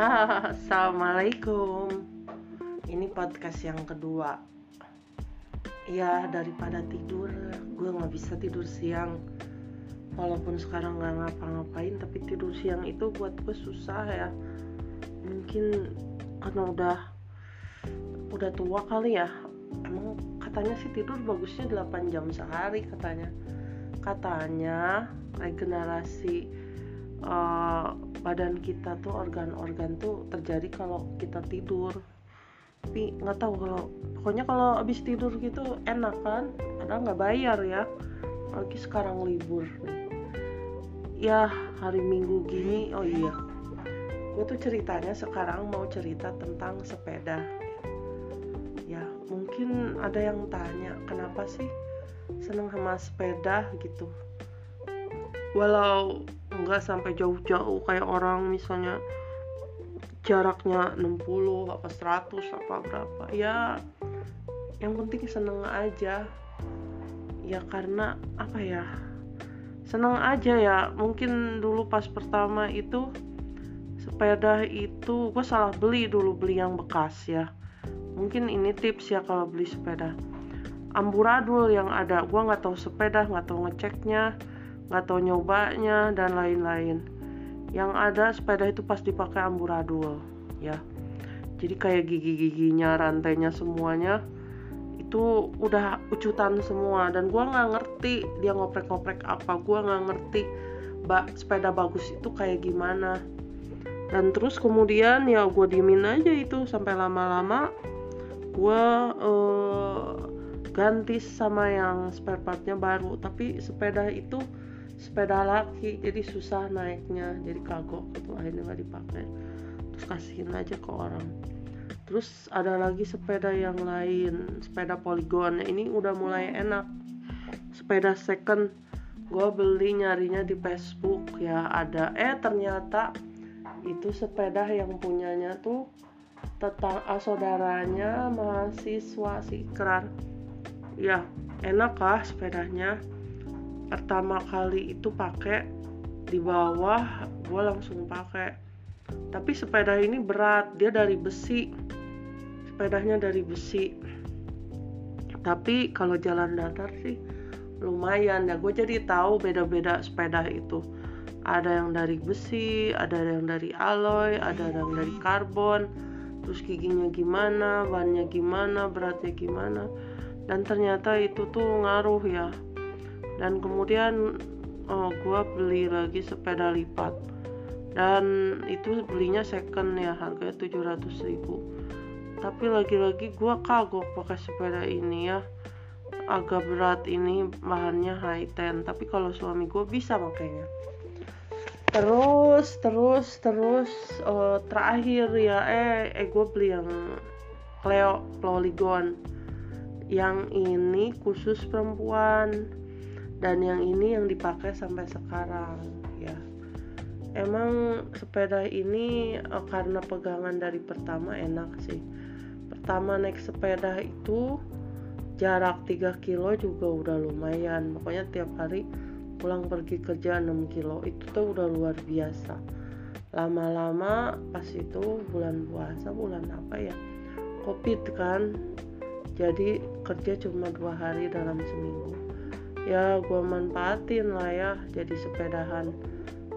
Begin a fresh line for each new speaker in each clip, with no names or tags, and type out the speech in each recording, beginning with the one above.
Assalamualaikum. Ini podcast yang kedua. Ya daripada tidur Gue gak bisa tidur siang. Walaupun sekarang gak ngapa-ngapain Tapi tidur siang itu buat gue susah ya. Mungkin karena udah Udah tua kali ya. Emang katanya sih tidur bagusnya 8 jam sehari katanya. Katanya regenerasi uh, badan kita tuh organ-organ tuh terjadi kalau kita tidur. Tapi nggak tahu kalau pokoknya kalau habis tidur gitu enak kan? Ada nggak bayar ya. Lagi sekarang libur nih. Ya hari minggu gini oh iya. Gue tuh ceritanya sekarang mau cerita tentang sepeda. Ya mungkin ada yang tanya kenapa sih seneng sama sepeda gitu? Walau nggak sampai jauh-jauh kayak orang misalnya jaraknya 60 apa 100 apa berapa. Ya yang penting seneng aja. Ya karena apa ya? Seneng aja ya. Mungkin dulu pas pertama itu sepeda itu gue salah beli dulu beli yang bekas ya. Mungkin ini tips ya kalau beli sepeda. Amburadul yang ada. Gue nggak tahu sepeda nggak tahu ngeceknya nggak tahu nyobanya dan lain-lain. Yang ada sepeda itu pas dipakai amburadul ya. Jadi kayak gigi-giginya rantainya semuanya itu udah ucutan semua. Dan gua nggak ngerti dia ngoprek-ngoprek apa. Gua nggak ngerti bak sepeda bagus itu kayak gimana. Dan terus kemudian ya gue diemin aja itu sampai lama-lama. Gue uh, ganti sama yang spare partnya baru. Tapi sepeda itu sepeda laki jadi susah naiknya jadi kagok itu akhirnya nggak dipakai. Terus kasihin aja ke orang. Terus ada lagi sepeda yang lain sepeda poligon. Ini udah mulai enak. Sepeda second gue beli nyarinya di Facebook ya ada. Eh ternyata itu sepeda yang punyanya tuh tetang ah, saudaranya mahasiswa sikrar ya enak lah sepedanya pertama kali itu pakai di bawah gue langsung pakai. Tapi sepeda ini berat dia dari besi. Sepedanya dari besi. Tapi kalau jalan datar sih lumayan. Ya gue jadi tahu beda-beda sepeda itu. Ada yang dari besi ada yang dari alloy ada yang dari karbon. Terus giginya gimana bannya gimana beratnya gimana. Dan ternyata itu tuh ngaruh ya dan kemudian oh, gue beli lagi sepeda lipat. Dan itu belinya second ya harganya 700 ribu. Tapi lagi-lagi gue kagok pakai sepeda ini ya. Agak berat ini bahannya high ten. Tapi kalau suami gue bisa makanya terus terus terus uh, terakhir ya eh eh gue beli yang Cleo Polygon. Yang ini khusus perempuan dan yang ini yang dipakai sampai sekarang ya. Emang sepeda ini uh, karena pegangan dari pertama enak sih. Pertama naik sepeda itu jarak 3 kilo juga udah lumayan. Pokoknya tiap hari pulang pergi kerja 6 kilo itu tuh udah luar biasa. Lama-lama pas itu bulan puasa bulan apa ya covid kan. Jadi kerja cuma dua hari dalam seminggu ya gue manfaatin lah ya jadi sepedahan.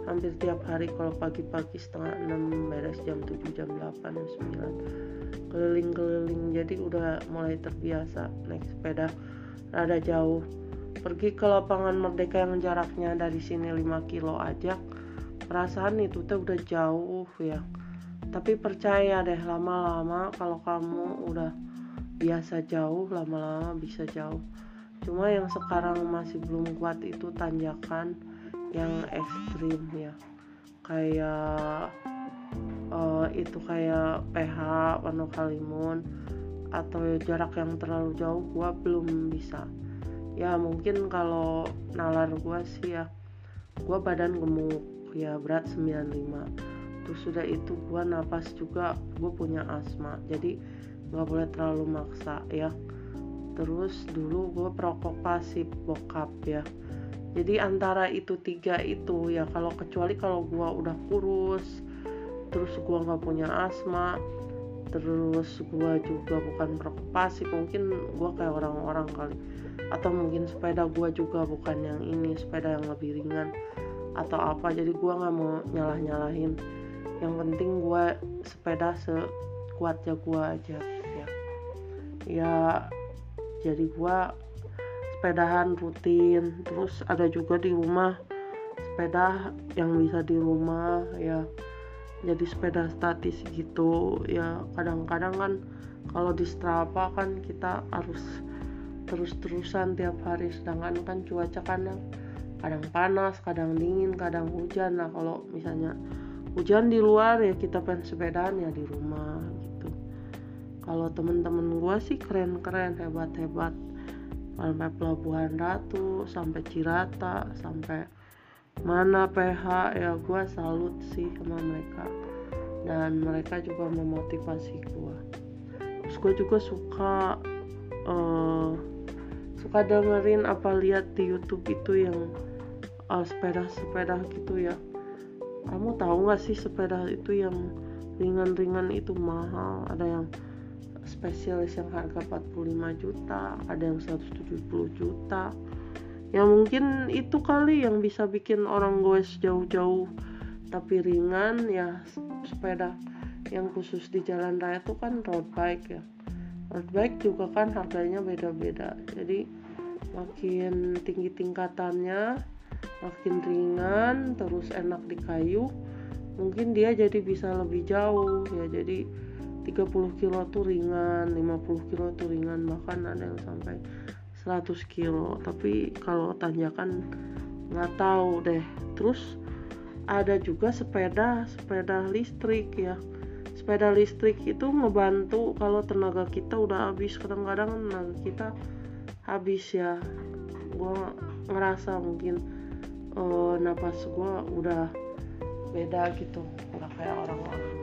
Hampir tiap hari kalau pagi-pagi setengah 6 beres jam 7 jam 8 jam 9 keliling-keliling jadi udah mulai terbiasa naik sepeda rada jauh. Pergi ke lapangan merdeka yang jaraknya dari sini 5 kilo aja perasaan itu tuh udah jauh ya. Tapi percaya deh lama-lama kalau kamu udah biasa jauh lama-lama bisa jauh cuma yang sekarang masih belum kuat itu tanjakan yang ekstrim ya. Kayak uh, itu kayak PH Pano Kalimun atau jarak yang terlalu jauh gua belum bisa. Ya mungkin kalau nalar gua sih ya gua badan gemuk ya berat 95 terus sudah itu gua napas juga gue punya asma. Jadi nggak boleh terlalu maksa ya terus dulu gue perokok pasif bokap ya. Jadi antara itu tiga itu ya kalau kecuali kalau gue udah kurus terus gue nggak punya asma terus gue juga bukan perokok mungkin gue kayak orang-orang kali. Atau mungkin sepeda gue juga bukan yang ini sepeda yang lebih ringan atau apa. Jadi gue nggak mau nyalah nyalahin yang penting gue sepeda sekuatnya gue aja ya. Ya jadi gue sepedahan rutin. Terus ada juga di rumah sepeda yang bisa di rumah ya. Jadi sepeda statis gitu. Ya kadang-kadang kan kalau di Strava kan kita harus terus-terusan tiap hari. Sedangkan kan cuaca kadang kadang panas kadang dingin kadang hujan. Nah kalau misalnya hujan di luar ya kita pengen sepedaan ya di rumah kalau temen-temen gue sih keren-keren hebat-hebat. Sampai Pelabuhan Ratu sampai Cirata sampai mana PH ya gue salut sih sama mereka. Dan mereka juga memotivasi gue terus gue juga suka uh, suka dengerin apa lihat di YouTube itu yang uh, sepeda-sepeda gitu ya. Kamu tahu nggak sih sepeda itu yang ringan-ringan itu mahal? Ada yang spesialis yang harga 45 juta ada yang 170 juta. Ya mungkin itu kali yang bisa bikin orang goes jauh-jauh tapi ringan ya sepeda. Yang khusus di jalan raya itu kan road bike ya. Road bike juga kan harganya beda-beda. Jadi makin tinggi tingkatannya makin ringan terus enak di kayu mungkin dia jadi bisa lebih jauh ya. Jadi 30 kilo tuh ringan 50 kilo tuh ringan bahkan ada yang sampai 100 kilo. Tapi kalau tanjakan nggak tahu deh. Terus ada juga sepeda sepeda listrik ya. Sepeda listrik itu membantu kalau tenaga kita udah habis. Kadang-kadang tenaga kita habis ya. Gue ngerasa mungkin uh, napas gue udah beda gitu. Udah kayak orang-orang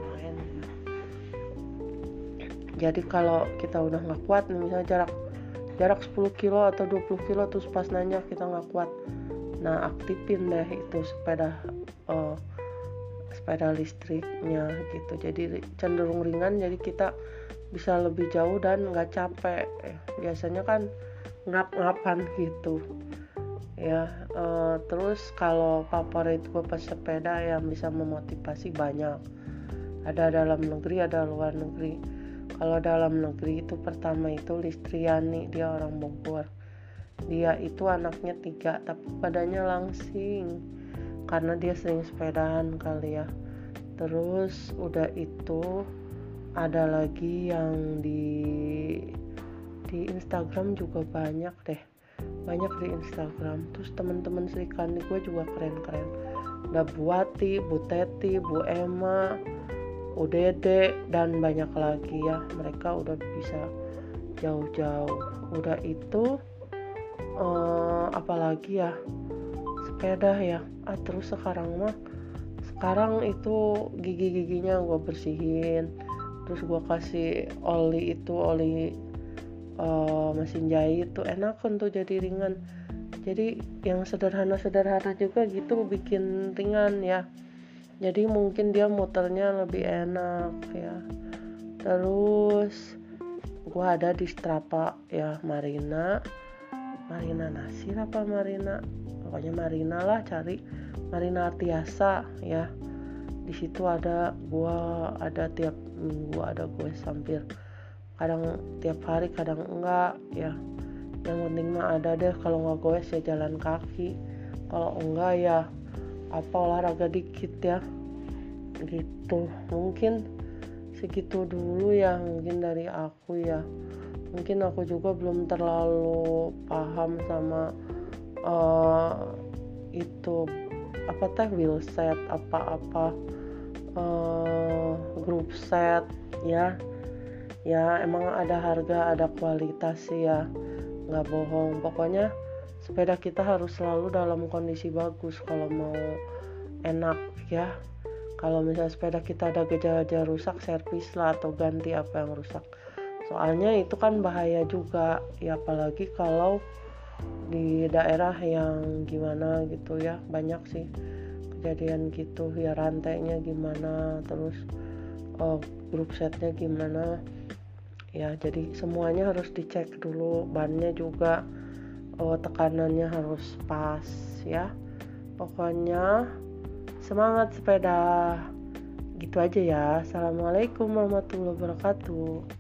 jadi kalau kita udah nggak kuat nih misalnya jarak jarak 10 kilo atau 20 kilo terus pas nanya kita nggak kuat nah aktifin deh itu sepeda uh, sepeda listriknya gitu. Jadi cenderung ringan jadi kita bisa lebih jauh dan nggak capek. Biasanya kan ngap-ngapan gitu. Ya uh, terus kalau favorit gue pesepeda yang bisa memotivasi banyak. Ada dalam negeri ada luar negeri kalau dalam negeri itu pertama itu Listriani dia orang Bogor. Dia itu anaknya tiga tapi badannya langsing. Karena dia sering sepedaan kali ya. Terus udah itu ada lagi yang di di Instagram juga banyak deh. Banyak di Instagram. Terus teman-teman Sri Kandi gue juga keren-keren. Ada Bu Wati, Bu Teti, Bu Emma UDD dan banyak lagi ya mereka udah bisa jauh-jauh. Udah itu uh, apalagi ya sepeda ya. Ah terus sekarang mah sekarang itu gigi-giginya gue bersihin. Terus gue kasih oli itu oli uh, mesin jahit tuh enak tuh jadi ringan. Jadi yang sederhana-sederhana juga gitu bikin ringan ya jadi mungkin dia muternya lebih enak ya. Terus gua ada di Strapa ya Marina. Marina Nasir apa Marina? Pokoknya Marina lah cari Marina Artiasa ya. Di situ ada gua ada tiap minggu ada gue sampir. Kadang tiap hari kadang enggak ya. Yang penting mah ada deh kalau nggak gue ya jalan kaki. Kalau enggak ya apa olahraga dikit ya. Gitu. Mungkin segitu dulu ya mungkin dari aku ya. Mungkin aku juga belum terlalu paham sama uh, itu apa teh wheel set apa-apa uh, group set ya. Ya emang ada harga ada kualitas sih ya. Nggak bohong. Pokoknya sepeda kita harus selalu dalam kondisi bagus kalau mau enak ya. Kalau misalnya sepeda kita ada gejala-gejala rusak servis lah atau ganti apa yang rusak. Soalnya itu kan bahaya juga ya apalagi kalau di daerah yang gimana gitu ya. Banyak sih kejadian gitu ya rantainya gimana terus oh, grup setnya gimana. Ya jadi semuanya harus dicek dulu bannya juga oh, tekanannya harus pas ya. Pokoknya semangat sepeda. Gitu aja ya. Assalamualaikum warahmatullahi wabarakatuh